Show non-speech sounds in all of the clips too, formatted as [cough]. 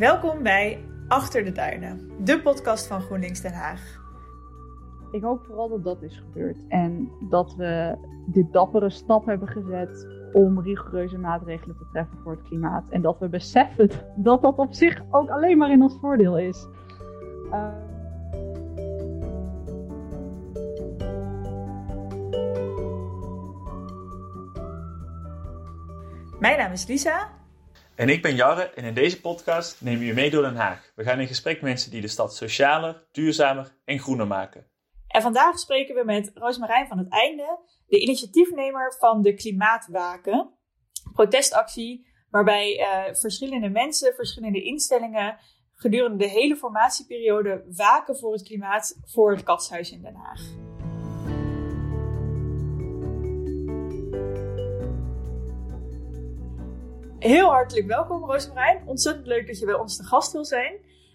Welkom bij Achter de Duinen, de podcast van GroenLinks Den Haag. Ik hoop vooral dat dat is gebeurd en dat we dit dappere stap hebben gezet om rigoureuze maatregelen te treffen voor het klimaat. En dat we beseffen dat dat op zich ook alleen maar in ons voordeel is. Uh... Mijn naam is Lisa. En ik ben Jarre en in deze podcast nemen we je mee door Den Haag. We gaan in gesprek met mensen die de stad socialer, duurzamer en groener maken. En vandaag spreken we met Roosmarijn van het Einde, de initiatiefnemer van de Klimaatwaken. Protestactie waarbij uh, verschillende mensen, verschillende instellingen gedurende de hele formatieperiode waken voor het klimaat voor het Katshuis in Den Haag. Heel hartelijk welkom, Roosmarijn. Ontzettend leuk dat je bij ons te gast wil zijn.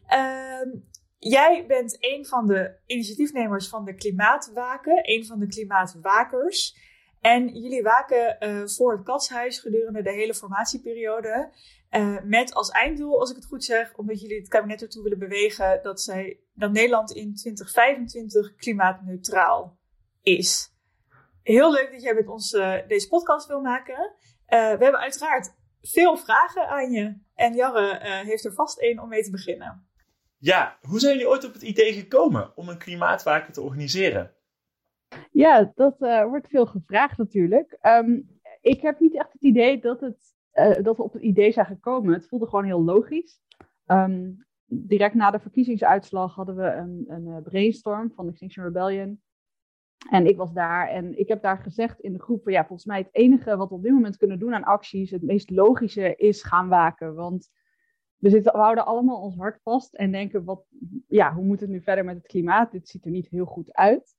Uh, jij bent een van de initiatiefnemers van de Klimaatwaken, een van de klimaatwakers. En jullie waken uh, voor het katshuis gedurende de hele formatieperiode. Uh, met als einddoel, als ik het goed zeg, omdat jullie het kabinet ertoe willen bewegen dat, zij, dat Nederland in 2025 klimaatneutraal is. Heel leuk dat jij met ons uh, deze podcast wil maken. we hebben uiteraard veel vragen aan je. En Jarre heeft er vast één om mee te beginnen. Ja, hoe zijn jullie ooit op het idee gekomen om een klimaatwaken te organiseren? Ja, dat uh, wordt veel gevraagd natuurlijk. Um, ik heb niet echt het idee dat, het, uh, dat we op het idee zijn gekomen. Het voelde gewoon heel logisch. Um, direct na de verkiezingsuitslag hadden we een, een brainstorm van Extinction Rebellion. En ik was daar en ik heb daar gezegd in de groep: ja, volgens mij het enige wat we op dit moment kunnen doen aan acties, het meest logische is gaan waken. Want we, zitten, we houden allemaal ons hart vast en denken: wat, ja, hoe moet het nu verder met het klimaat? Dit ziet er niet heel goed uit.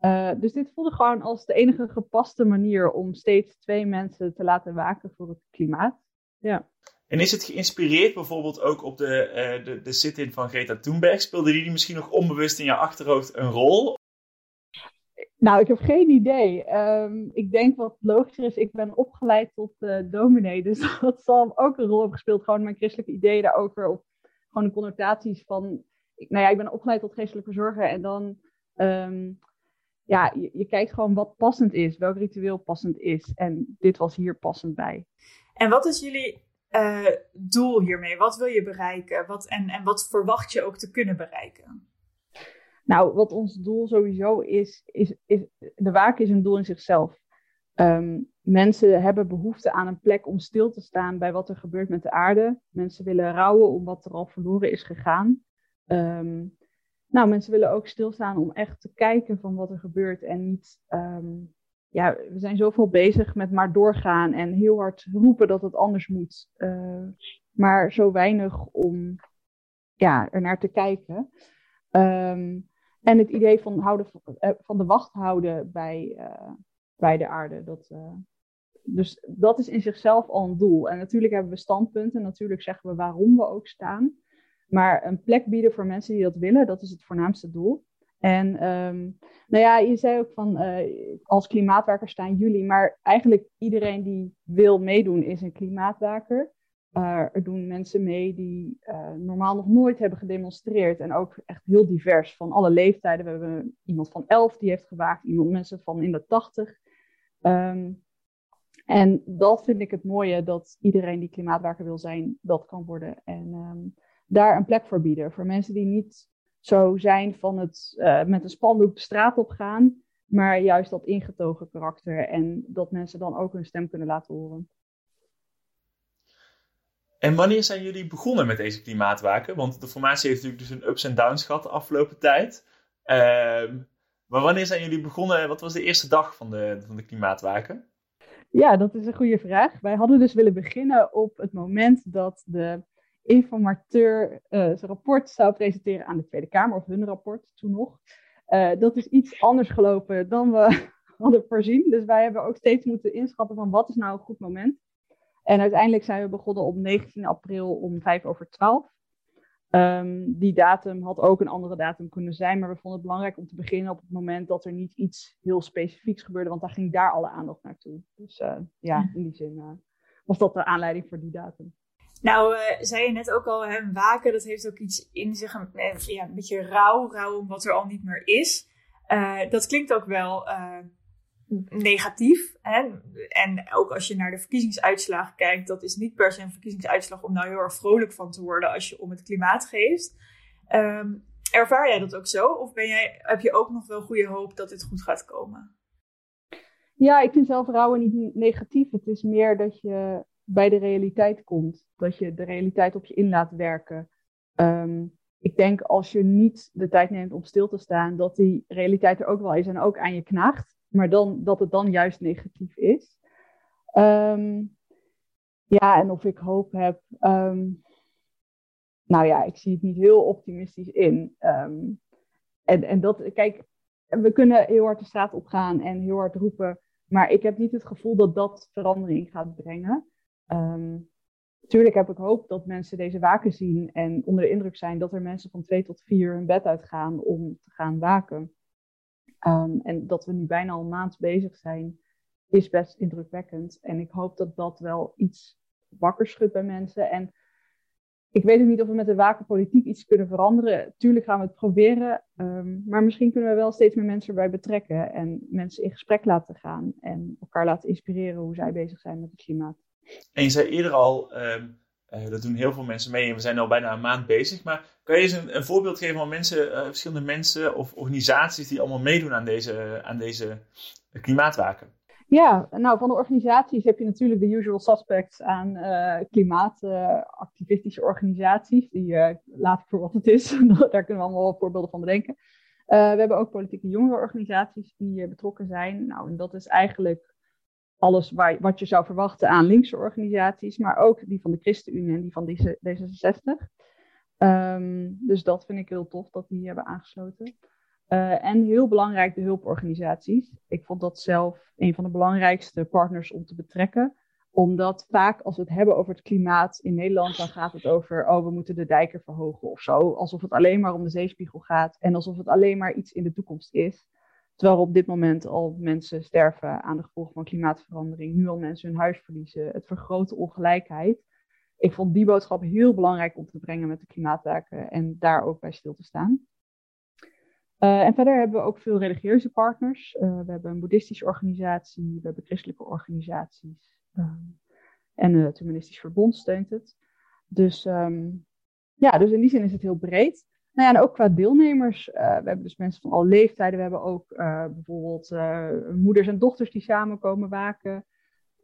Uh, dus dit voelde gewoon als de enige gepaste manier om steeds twee mensen te laten waken voor het klimaat. Ja. En is het geïnspireerd bijvoorbeeld ook op de, uh, de, de sit-in van Greta Thunberg? Speelde die misschien nog onbewust in je achterhoofd een rol? Nou, ik heb geen idee. Um, ik denk wat logischer is, ik ben opgeleid tot uh, dominee, [laughs] dus dat zal ook een rol hebben gespeeld. Gewoon mijn christelijke ideeën daarover, of gewoon de connotaties van... Nou ja, ik ben opgeleid tot geestelijke verzorger en dan... Um, ja, je, je, kijkt gewoon wat passend is, welk ritueel passend is. En dit was hier passend bij. En wat is jullie uh, doel hiermee? Wat wil je bereiken? Wat, en, en wat verwacht je ook te kunnen bereiken? Nou, wat ons doel sowieso is, is, de waken is een doel in zichzelf. Um, mensen hebben behoefte aan een plek om stil te staan bij wat er gebeurt met de aarde. Mensen willen rouwen om wat er al verloren is gegaan. Um, nou, mensen willen ook stilstaan om echt te kijken van wat er gebeurt en niet. Um, ja, we zijn zoveel bezig met maar doorgaan en heel hard roepen dat het anders moet. Uh, maar zo weinig om ja, er naar te kijken. Um, en het idee van, houden, van de wacht houden bij, uh, bij de aarde. Dat, uh, dus dat is in zichzelf al een doel. En natuurlijk hebben we standpunten. Natuurlijk zeggen we waarom we ook staan. Maar een plek bieden voor mensen die dat willen, dat is het voornaamste doel. En um, nou ja, je zei ook van als klimaatwerker staan jullie, maar eigenlijk iedereen die wil meedoen is een klimaatwaker. Uh, er doen mensen mee die uh, normaal nog nooit hebben gedemonstreerd en ook echt heel divers van alle leeftijden. We hebben iemand van elf die heeft gewaakt, iemand mensen van in de tachtig. Um, en dat vind ik het mooie, dat iedereen die klimaatwaker wil zijn, dat kan worden. En um, daar een plek voor bieden. Voor mensen die niet zo zijn van het uh, met een spandoek de straat op gaan, maar juist dat ingetogen karakter en dat mensen dan ook hun stem kunnen laten horen. En wanneer zijn jullie begonnen met deze klimaatwaken? Want de formatie heeft natuurlijk dus een ups en downs gehad de afgelopen tijd. Uh, maar wanneer zijn jullie begonnen? Wat was de eerste dag van de, van de klimaatwaken? Ja, dat is een goede vraag. Wij hadden dus willen beginnen op het moment dat de informateur uh, zijn rapport zou presenteren aan de Tweede Kamer, of hun rapport toen nog. Uh, dat is iets anders gelopen dan we [laughs] hadden voorzien. Dus wij hebben ook steeds moeten inschatten van wat is nou een goed moment. En uiteindelijk zijn we begonnen op 19 april om 5 over 12. Um, ehm, die datum had ook een andere datum kunnen zijn, maar we vonden het belangrijk om te beginnen op het moment dat er niet iets heel specifieks gebeurde, want daar ging daar alle aandacht naartoe. Dus uh, ja, in die zin was dat de aanleiding voor die datum. Nou, uh, zei je net ook al, hè, waken, dat heeft ook iets in zich, een, ja, een beetje rauw, rauw om wat er al niet meer is. Dat klinkt ook wel negatief. Hè? En ook als je naar de verkiezingsuitslagen kijkt, dat is niet per se een verkiezingsuitslag om nou heel erg vrolijk van te worden als je om het klimaat geeft. Um, ervaar jij dat ook zo? Of ben jij, heb je ook nog wel goede hoop dat dit goed gaat komen? Ja, ik vind zelf rouwen niet negatief. Het is meer dat je bij de realiteit komt. Dat je de realiteit op je in laat werken. Um, ik denk als je niet de tijd neemt om stil te staan, dat die realiteit er ook wel is en ook aan je knaagt. Maar dan, dat het dan juist negatief is. Um, ja, en of ik hoop heb. Um, nou ja, ik zie het niet heel optimistisch in. Um, en, en dat, kijk, we kunnen heel hard de straat op gaan en heel hard roepen. Maar ik heb niet het gevoel dat dat verandering gaat brengen. Um, Tuurlijk heb ik hoop dat mensen deze waken zien en onder de indruk zijn dat er mensen van twee tot vier hun bed uitgaan om te gaan waken. Um, en dat we nu bijna al een maand bezig zijn, is best indrukwekkend. En ik hoop dat dat wel iets wakker schudt bij mensen. En ik weet ook niet of we met de wakenpolitiek iets kunnen veranderen. Tuurlijk gaan we het proberen. Um, maar misschien kunnen we wel steeds meer mensen erbij betrekken. En mensen in gesprek laten gaan. En elkaar laten inspireren hoe zij bezig zijn met het klimaat. En je zei eerder al, uh, uh, dat doen heel veel mensen mee en we zijn al bijna een maand bezig. Maar kan je eens een, voorbeeld geven van mensen, uh, verschillende mensen of organisaties die allemaal meedoen aan deze, aan deze klimaatwaken? Ja, nou van de organisaties heb je natuurlijk de usual suspects aan klimaatactivistische organisaties. Die laat ik voor wat het is. [laughs] Daar kunnen we allemaal voorbeelden van bedenken. we hebben ook politieke jongerenorganisaties die betrokken zijn. Nou, en dat is eigenlijk alles waar, wat je zou verwachten aan linkse organisaties, maar ook die van de ChristenUnie en die van D66. Um, dus dat vind ik heel tof dat die hebben aangesloten. Uh, en heel belangrijk de hulporganisaties. Ik vond dat zelf een van de belangrijkste partners om te betrekken. Omdat vaak als we het hebben over het klimaat in Nederland, dan gaat het over, oh we moeten de dijken verhogen of zo. Alsof het alleen maar om de zeespiegel gaat en alsof het alleen maar iets in de toekomst is. Terwijl op dit moment al mensen sterven aan de gevolgen van klimaatverandering. Nu al mensen hun huis verliezen. Het vergroot ongelijkheid. Ik vond die boodschap heel belangrijk om te brengen met de klimaatwerken en daar ook bij stil te staan. Uh, en verder hebben we ook veel religieuze partners. Uh, we hebben een boeddhistische organisatie, we hebben christelijke organisaties. Uh, en het Humanistisch Verbond steunt het. Dus, um, ja, dus in die zin is het heel breed. Nou ja, en ook qua deelnemers. Uh, we hebben dus mensen van alle leeftijden. We hebben ook uh, bijvoorbeeld uh, moeders en dochters die samenkomen waken.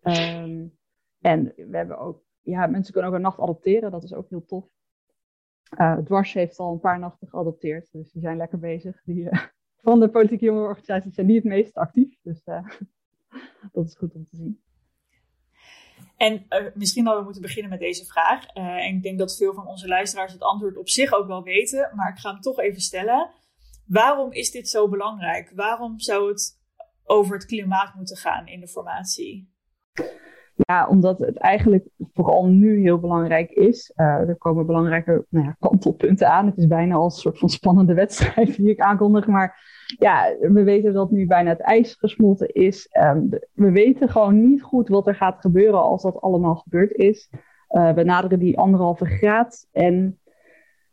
Um, en we hebben ook, ja, mensen kunnen ook een nacht adopteren. Dat is ook heel tof. Dwars heeft al een paar nachten geadopteerd. Dus die zijn lekker bezig. Die, [laughs] van de politieke jongerenorganisaties zijn die het meest actief. Dus [laughs] dat is goed om te zien. En uh, misschien hadden we moeten beginnen met deze vraag. Uh, en ik denk dat veel van onze luisteraars het antwoord op zich ook wel weten, maar ik ga hem toch even stellen. Waarom is dit zo belangrijk? Waarom zou het over het klimaat moeten gaan in de formatie? Ja, omdat het eigenlijk vooral nu heel belangrijk is. Uh, er komen belangrijke nou ja, kantelpunten aan. Het is bijna als een soort van spannende [laughs] wedstrijd die ik aankondig. Maar ja, we weten dat nu bijna het ijs gesmolten is. Um, we weten gewoon niet goed wat er gaat gebeuren als dat allemaal gebeurd is. Uh, we naderen die anderhalve graad. En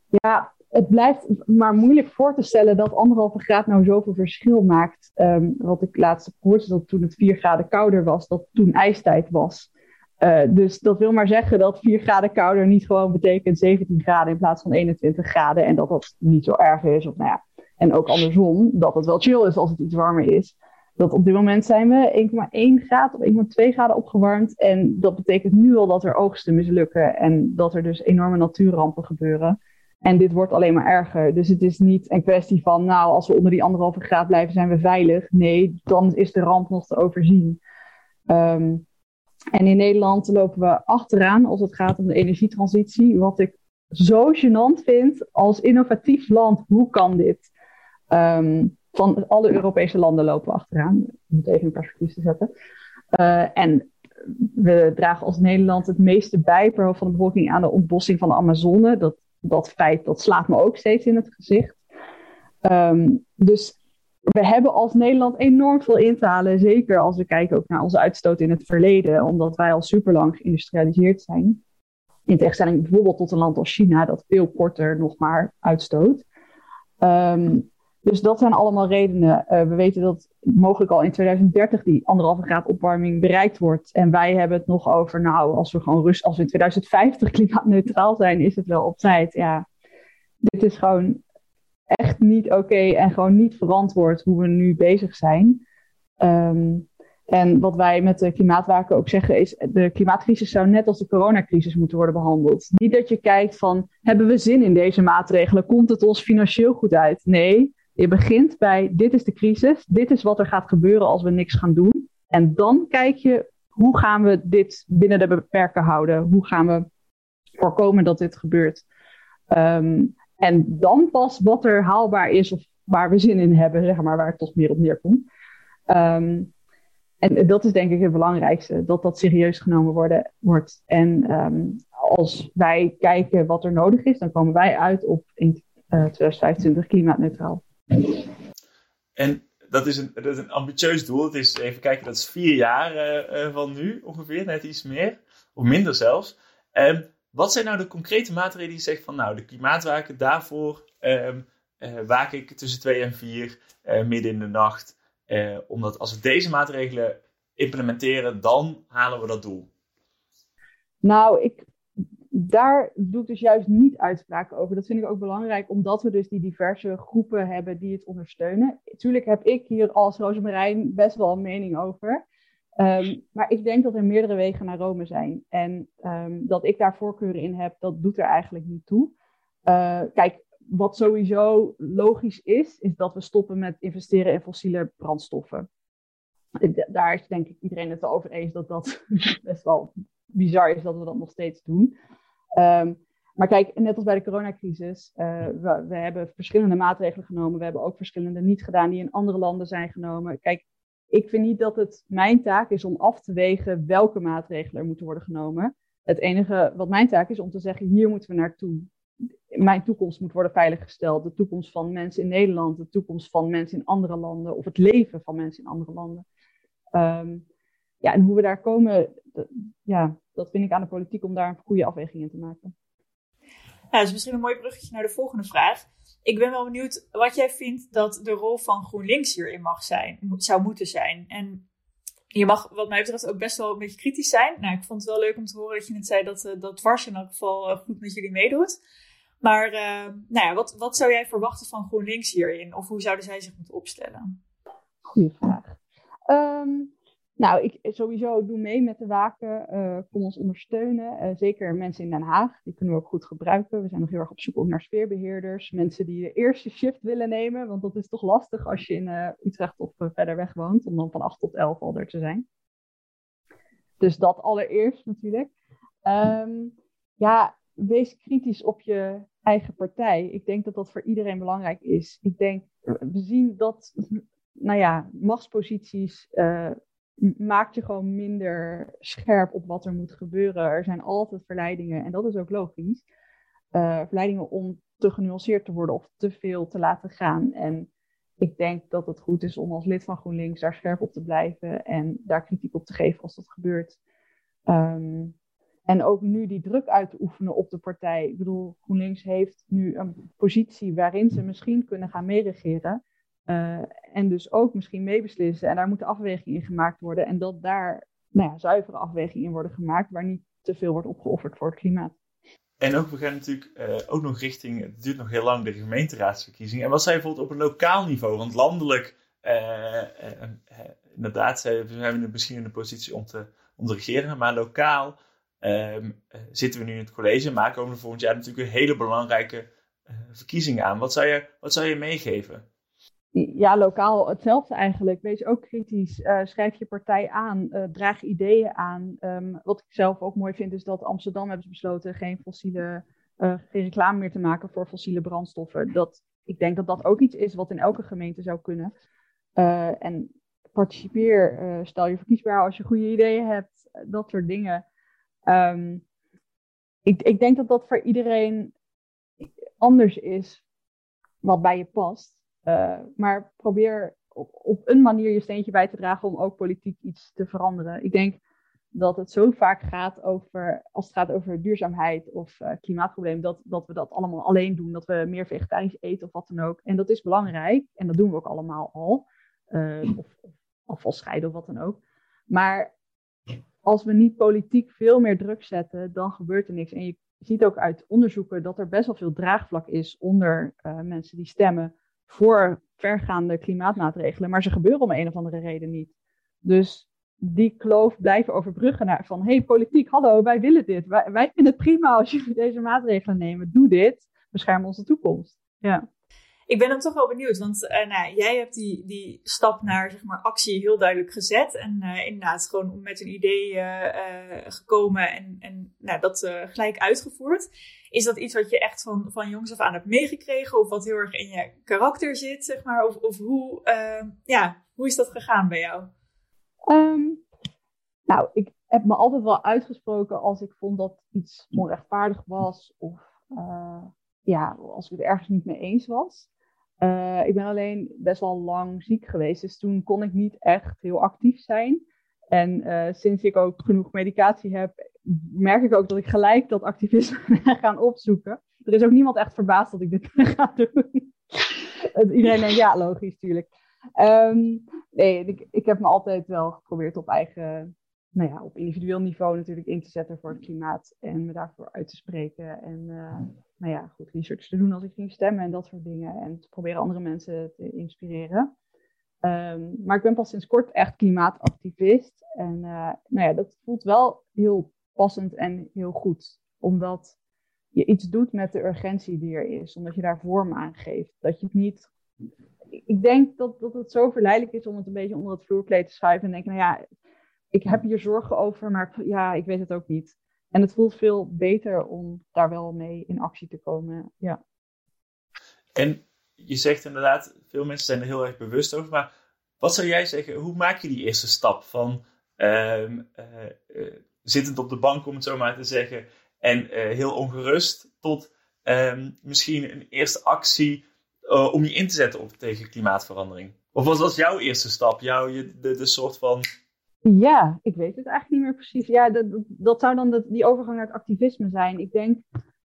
ja, het blijft maar moeilijk voor te stellen dat anderhalve graad nou zoveel verschil maakt. Um, wat ik laatst hoorde, dat toen het vier graden kouder was, dat toen ijstijd was. Uh, dus dat wil maar zeggen dat 4 graden kouder niet gewoon betekent 17 graden in plaats van 21 graden. En dat dat niet zo erg is. Of nou ja, en ook andersom, dat het wel chill is als het iets warmer is. Dat op dit moment zijn we 1,1 graden of 1,2 graden opgewarmd. En dat betekent nu al dat er oogsten mislukken en dat er dus enorme natuurrampen gebeuren. En dit wordt alleen maar erger. Dus het is niet een kwestie van, nou, als we onder die anderhalve graad blijven, zijn we veilig. Nee, dan is de ramp nog te overzien. Um, en in Nederland lopen we achteraan als het gaat om de energietransitie. Wat ik zo gênant vind als innovatief land. Hoe kan dit? Um, van alle Europese landen lopen we achteraan. Om het even in perspectief te zetten. Uh, en we dragen als Nederland het meeste bij per hoofd van de bevolking aan de ontbossing van de Amazone. Dat, dat feit dat slaat me ook steeds in het gezicht. Um, dus we hebben als Nederland enorm veel in te halen. Zeker als we kijken ook naar onze uitstoot in het verleden. Omdat wij al super lang geïndustrialiseerd zijn. In tegenstelling bijvoorbeeld tot een land als China, dat veel korter nog maar uitstoot. Ehm, dus dat zijn allemaal redenen. Uh, we weten dat mogelijk al in 2030 die anderhalve graad opwarming bereikt wordt. En wij hebben het nog over, nou, als we gewoon rust, als we in 2050 [laughs] klimaatneutraal zijn, is het wel op tijd. Ja, dit is gewoon echt niet oké en gewoon niet verantwoord hoe we nu bezig zijn. Um, en wat wij met de klimaatwaken ook zeggen is, de klimaatcrisis zou net als de coronacrisis moeten worden behandeld. Niet dat je kijkt van, hebben we zin in deze maatregelen? Komt het ons financieel goed uit? Nee, je begint bij, dit is de crisis, dit is wat er gaat gebeuren als we niks gaan doen. En dan kijk je, hoe gaan we dit binnen de beperken houden? Hoe gaan we voorkomen dat dit gebeurt? Um, en dan pas wat er haalbaar is of waar we zin in hebben, zeg maar, waar het toch meer op neerkomt. Um, en dat is denk ik het belangrijkste, dat dat serieus genomen worden, wordt. En um, als wij kijken wat er nodig is, dan komen wij uit op in uh, 2025 klimaatneutraal. En dat is, een, dat is een ambitieus doel. Het is, even kijken, dat is vier jaar uh, van nu ongeveer, net iets meer. Of minder zelfs. Um, wat zijn nou de concrete maatregelen die je zegt van, nou, de klimaatwaken, daarvoor um, uh, waak ik tussen twee en vier, midden in de nacht. Eh, omdat als we deze maatregelen implementeren, dan halen we dat doel. Nou, ik, daar doe ik dus juist niet uitspraken over. Dat vind ik ook belangrijk, omdat we dus die diverse groepen hebben die het ondersteunen. Tuurlijk heb ik hier als Rosemarijn best wel een mening over. Um, maar ik denk dat er meerdere wegen naar Rome zijn. En um, dat ik daar voorkeuren in heb, dat doet er eigenlijk niet toe. Uh, kijk, wat sowieso logisch is, is dat we stoppen met investeren in fossiele brandstoffen. Daar is denk ik iedereen het over eens dat dat [laughs] best wel bizar is dat we dat nog steeds doen. Um, maar kijk, net als bij de coronacrisis, uh, we, we, hebben verschillende maatregelen genomen. We hebben ook verschillende niet gedaan die in andere landen zijn genomen. Kijk, ik vind niet dat het mijn taak is om af te wegen welke maatregelen er moeten worden genomen. Het enige wat mijn taak is om te zeggen, hier moeten we naartoe mijn toekomst moet worden veiliggesteld. De toekomst van mensen in Nederland, de toekomst van mensen in andere landen, of het leven van mensen in andere landen. Um, ja, en hoe we daar komen, ja, dat vind ik aan de politiek om daar een goede afweging in te maken. Ja, dat is misschien een mooi bruggetje naar de volgende vraag. Ik ben wel benieuwd wat jij vindt dat de rol van GroenLinks hierin mag zijn, zou moeten zijn. En je mag, wat mij betreft, ook best wel een beetje kritisch zijn. Nou, ik vond het wel leuk om te horen dat je net zei dat, uh, dat Dwars in elk geval uh, goed met jullie meedoet. Maar uh, nou ja, wat, wat zou jij verwachten van GroenLinks hierin? Of hoe zouden zij zich moeten opstellen? Goeie vraag. Um, nou, ik sowieso doe mee met de waken. Uh, kom ons ondersteunen. Uh, zeker mensen in Den Haag, die kunnen we ook goed gebruiken. We zijn nog heel erg op zoek ook naar sfeerbeheerders. Mensen die de eerste shift willen nemen. Want dat is toch lastig als je in Utrecht of verder weg woont. Om dan van 8 tot 11 al er te zijn. Dus dat allereerst natuurlijk. Um, ja, wees kritisch op je eigen partij. Ik denk dat dat voor iedereen belangrijk is. Ik denk, we zien dat, nou ja, machtsposities maakt je gewoon minder scherp op wat er moet gebeuren. Er zijn altijd verleidingen en dat is ook logisch. Uh, verleidingen om te genuanceerd te worden of te veel te laten gaan. En ik denk dat het goed is om als lid van GroenLinks daar scherp op te blijven en daar kritiek op te geven als dat gebeurt. Um, en ook nu die druk uit te oefenen op de partij. Ik bedoel, GroenLinks heeft nu een positie waarin ze misschien kunnen gaan meeregeren. Uh, en dus ook misschien meebeslissen. En daar moeten afwegingen in gemaakt worden. En dat daar nou ja, zuivere afwegingen in worden gemaakt, waar niet te veel wordt opgeofferd voor het klimaat. En ook, we gaan natuurlijk uh, ook nog richting, het duurt nog heel lang, de gemeenteraadsverkiezingen. En wat zijn bijvoorbeeld op een lokaal niveau? Want landelijk, uh, inderdaad, zijn we misschien in de positie om te, om te regeren. Maar lokaal um, zitten we nu in het college, maar komen we volgend jaar natuurlijk een hele belangrijke verkiezingen aan. Wat zou, je, wat zou je meegeven? Ja, lokaal hetzelfde eigenlijk. Wees ook kritisch. Uh, schrijf je partij aan. draag ideeën aan. Um, wat ik zelf ook mooi vind, is dat Amsterdam hebben besloten geen fossiele, geen reclame meer te maken voor fossiele brandstoffen. Dat, ik denk dat dat ook iets is wat in elke gemeente zou kunnen. en participeer, stel je verkiesbaar als je goede ideeën hebt, dat soort dingen. Um, ik, ik denk dat dat voor iedereen anders is wat bij je past. Uh, maar probeer op, op, een manier je steentje bij te dragen om ook politiek iets te veranderen. Ik denk dat het zo vaak gaat over, als het gaat over duurzaamheid of uh, klimaatprobleem, dat, dat we dat allemaal alleen doen. Dat we meer vegetarisch eten of wat dan ook. En dat is belangrijk en dat doen we ook allemaal al. Uh, of, afval scheiden of wat dan ook. Maar als we niet politiek veel meer druk zetten, dan gebeurt er niks. En je ziet ook uit onderzoeken dat er best wel veel draagvlak is onder mensen die stemmen voor vergaande klimaatmaatregelen. Maar ze gebeuren om een of andere reden niet. Dus die kloof blijven overbruggen naar van, hey politiek, hallo, wij willen dit. Wij, vinden het prima als jullie [laughs] deze maatregelen nemen. Doe dit, bescherm onze toekomst. Ja. Ik ben dan toch wel benieuwd, want uh, nou, jij hebt die, die stap naar zeg maar, actie heel duidelijk gezet. En uh, inderdaad gewoon met een idee uh, gekomen en, en nou, dat gelijk uitgevoerd. Is dat iets wat je echt van, van jongs af aan hebt meegekregen? Of wat heel erg in je karakter zit, zeg maar? Of, of hoe, ja, hoe is dat gegaan bij jou? Um, nou, ik heb me altijd wel uitgesproken als ik vond dat iets onrechtvaardig was. Of ja, als ik het ergens niet mee eens was. Uh, ik ben alleen best wel lang ziek geweest, dus toen kon ik niet echt heel actief zijn. En uh, sinds ik ook genoeg medicatie heb, merk ik ook dat ik gelijk dat activisme [laughs] ben gaan opzoeken. Er is ook niemand echt verbaasd dat ik dit ga doen. [laughs] Iedereen denkt, ja, logisch, tuurlijk. Um, nee, ik, ik heb me altijd wel geprobeerd op eigen, nou ja, op individueel niveau natuurlijk in te zetten voor het klimaat. En me daarvoor uit te spreken. En uh, nou ja, goed research te doen als ik ging stemmen en dat soort dingen. En te proberen andere mensen te inspireren. Um, maar ik ben pas sinds kort echt klimaatactivist. En uh, nou ja, dat voelt wel heel passend en heel goed. Omdat je iets doet met de urgentie die er is. Omdat je daar vorm aan geeft. Dat je het niet... Ik denk dat, dat het zo verleidelijk is om het een beetje onder het vloerkleed te schuiven. En denken, nou ja, ik heb hier zorgen over, maar ja, ik weet het ook niet. En het voelt veel beter om daar wel mee in actie te komen. Ja. En je zegt inderdaad, veel mensen zijn er heel erg bewust over. Maar wat zou jij zeggen, hoe maak je die eerste stap van uh, uh, uh, zittend op de bank, om het zo maar te zeggen, en eh, heel ongerust, tot ehm, misschien een eerste actie eh, om je in te zetten op, tegen klimaatverandering? Of was jouw eerste stap? Jouw, de, de soort van ja, ik weet het eigenlijk niet meer precies. Ja, dat, dat, zou dan die overgang naar het activisme zijn. Ik denk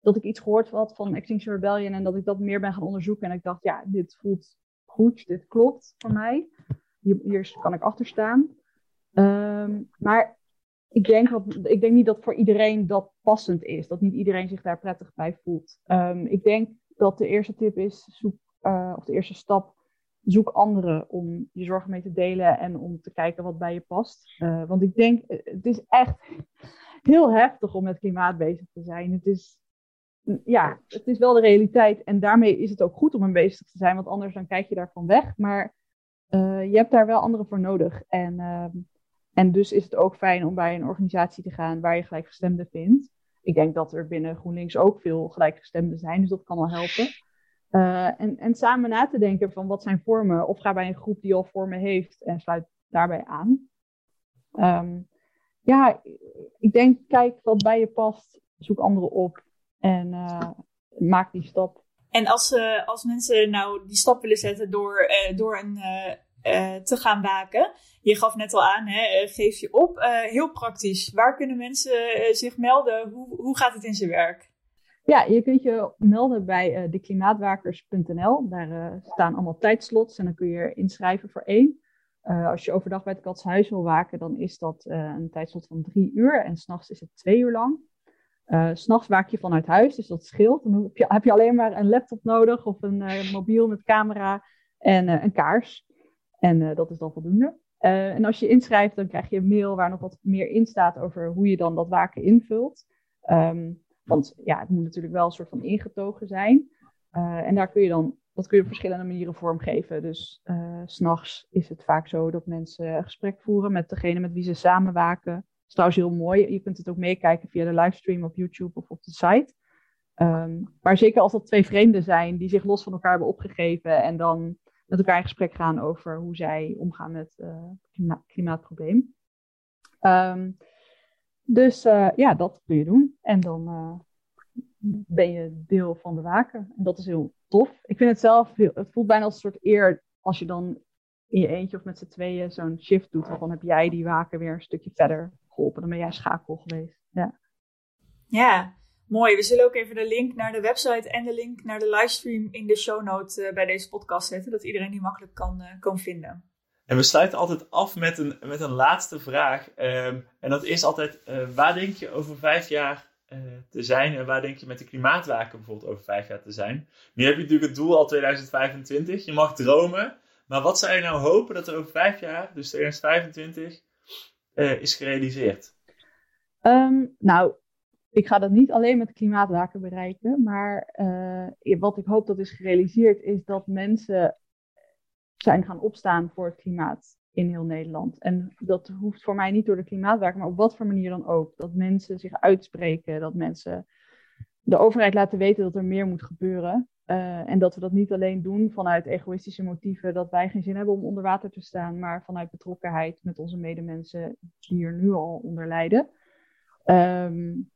dat ik iets gehoord had van Extinction Rebellion en dat ik dat meer ben gaan onderzoeken. En ik dacht, ja, dit voelt goed, dit klopt voor mij. Hier, kan ik achter staan. Um, maar ik denk, ik denk niet dat voor iedereen dat passend is. Dat niet iedereen zich daar prettig bij voelt. Um, ik denk dat de eerste tip is, zoek, uh, of de eerste stap, zoek anderen om je zorgen mee te delen en om te kijken wat bij je past. Uh, want ik denk, eh, het is echt heel heftig om met klimaat bezig te zijn. Het is, ja, het is wel de realiteit en daarmee is het ook goed om ermee bezig te zijn, want anders dan kijk je daarvan weg. Maar je hebt daar wel anderen voor nodig. En, uh, en dus is het ook fijn om bij een organisatie te gaan waar je gelijkgestemden vindt. Ik denk dat er binnen GroenLinks ook veel gelijkgestemden zijn, dus dat kan wel helpen. Uh, en, en samen na te denken van wat zijn vormen, of ga bij een groep die al vormen heeft en sluit daarbij aan. Um, ja, ik denk, kijk wat bij je past, zoek anderen op en uh, maak die stap. En als, uh, als mensen nou die stap willen zetten door, door een, te gaan waken, je gaf net al aan, hè, geef je op. heel praktisch, waar kunnen mensen zich melden? Hoe, hoe gaat het in zijn werk? Ja, je kunt je melden bij deklimaatwakers.nl. Daar staan allemaal tijdslots en dan kun je inschrijven voor één. Als je overdag bij het katshuis wil waken, dan is dat een tijdslot van drie uur en s'nachts is het twee uur lang. Uh, s'nachts waak je vanuit huis, dus dat scheelt. Dan heb je, heb je alleen maar een laptop nodig of een mobiel met camera en een kaars. En dat is dan voldoende. en als je inschrijft, dan krijg je een mail waar nog wat meer in staat over hoe je dan dat waken invult. Um, want ja, het moet natuurlijk wel een soort van ingetogen zijn. Uh, en daar kun je dan, dat kun je op verschillende manieren vormgeven. Dus s'nachts is het vaak zo dat mensen een gesprek voeren met degene met wie ze samenwaken. Dat is trouwens heel mooi. Je kunt het ook meekijken via de livestream op YouTube of op de site. Um, maar zeker als dat twee vreemden zijn die zich los van elkaar hebben opgegeven en dan met elkaar in gesprek gaan over hoe zij omgaan met uh, klima klimaatprobleem. Um, dus uh, ja, dat kun je doen. En dan uh, ben je deel van de waken. En dat is heel tof. Ik vind het zelf, heel, het voelt bijna als een soort eer als je dan in je eentje of met z'n tweeën zo'n shift doet. Want dan heb jij die waken weer een stukje verder geholpen. Dan ben jij schakel geweest. Ja. ja, mooi. We zullen ook even de link naar de website en de link naar de livestream in de show note bij deze podcast zetten. Dat iedereen die makkelijk kan, kan vinden. En we sluiten altijd af met een, met een laatste vraag. Ehm, en dat is altijd, waar denk je over vijf jaar uh, te zijn en waar denk je met de klimaatwaken bijvoorbeeld over vijf jaar te zijn. Nu heb je natuurlijk het doel al 2025, je mag dromen, maar wat zou je nou hopen dat er over vijf jaar, dus 2025, uh, eh, is gerealiseerd? Um, nou, ik ga dat niet alleen met klimaatwaken bereiken, maar uh, wat ik hoop dat is gerealiseerd is dat mensen zijn gaan opstaan voor het klimaat in heel Nederland. En dat hoeft voor mij niet door de klimaatwaker, maar op wat voor manier dan ook. Dat mensen zich uitspreken, dat mensen de overheid laten weten dat er meer moet gebeuren. Uh, en dat we dat niet alleen doen vanuit egoïstische motieven, dat wij geen zin hebben om onder water te staan, maar vanuit betrokkenheid met onze medemensen die er nu al onder lijden. Um,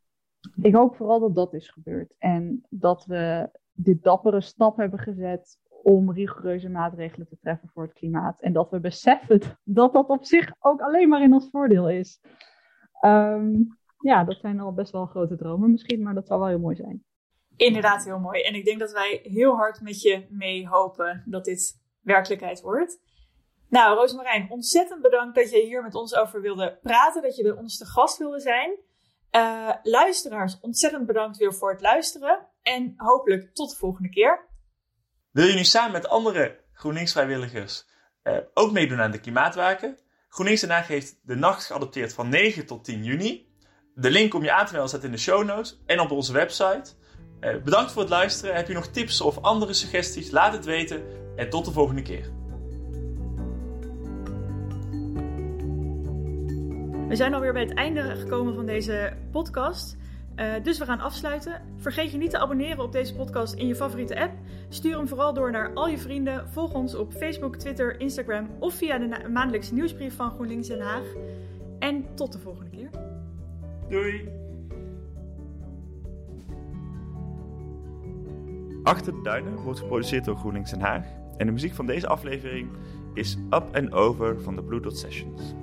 ik hoop vooral dat dat is gebeurd en dat we dit dappere stap hebben gezet om rigoureuze maatregelen te treffen voor het klimaat. En dat we beseffen dat dat op zich ook alleen maar in ons voordeel is. Um, ja, dat zijn al best wel grote dromen misschien, maar dat zou wel heel mooi zijn. Inderdaad, heel mooi. En ik denk dat wij heel hard met je mee hopen dat dit werkelijkheid wordt. Nou, Roosmarijn, ontzettend bedankt dat je hier met ons over wilde praten, dat je bij ons te gast wilde zijn. Uh, luisteraars, ontzettend bedankt weer voor het luisteren en hopelijk tot de volgende keer. Wil je nu samen met andere GroenLinks-vrijwilligers uh, ook meedoen aan de klimaatwaken? GroenLinks Den Haag heeft de nacht geadopteerd van 9 tot 10 juni. De link om je aan te melden staat in de show notes en op onze website. Uh, bedankt voor het luisteren. Heb je nog tips of andere suggesties? Laat het weten en tot de volgende keer. We zijn alweer bij het einde gekomen van deze podcast. Uh, dus we gaan afsluiten. Vergeet je niet te abonneren op deze podcast in je favoriete app. Stuur hem vooral door naar al je vrienden. Volg ons op Facebook, Twitter, Instagram of via de maandelijkse nieuwsbrief van GroenLinks Den Haag. En tot de volgende keer. Doei! Achter de Duinen wordt geproduceerd door GroenLinks Den Haag. En de muziek van deze aflevering is Up and Over van de Blue Dot Sessions.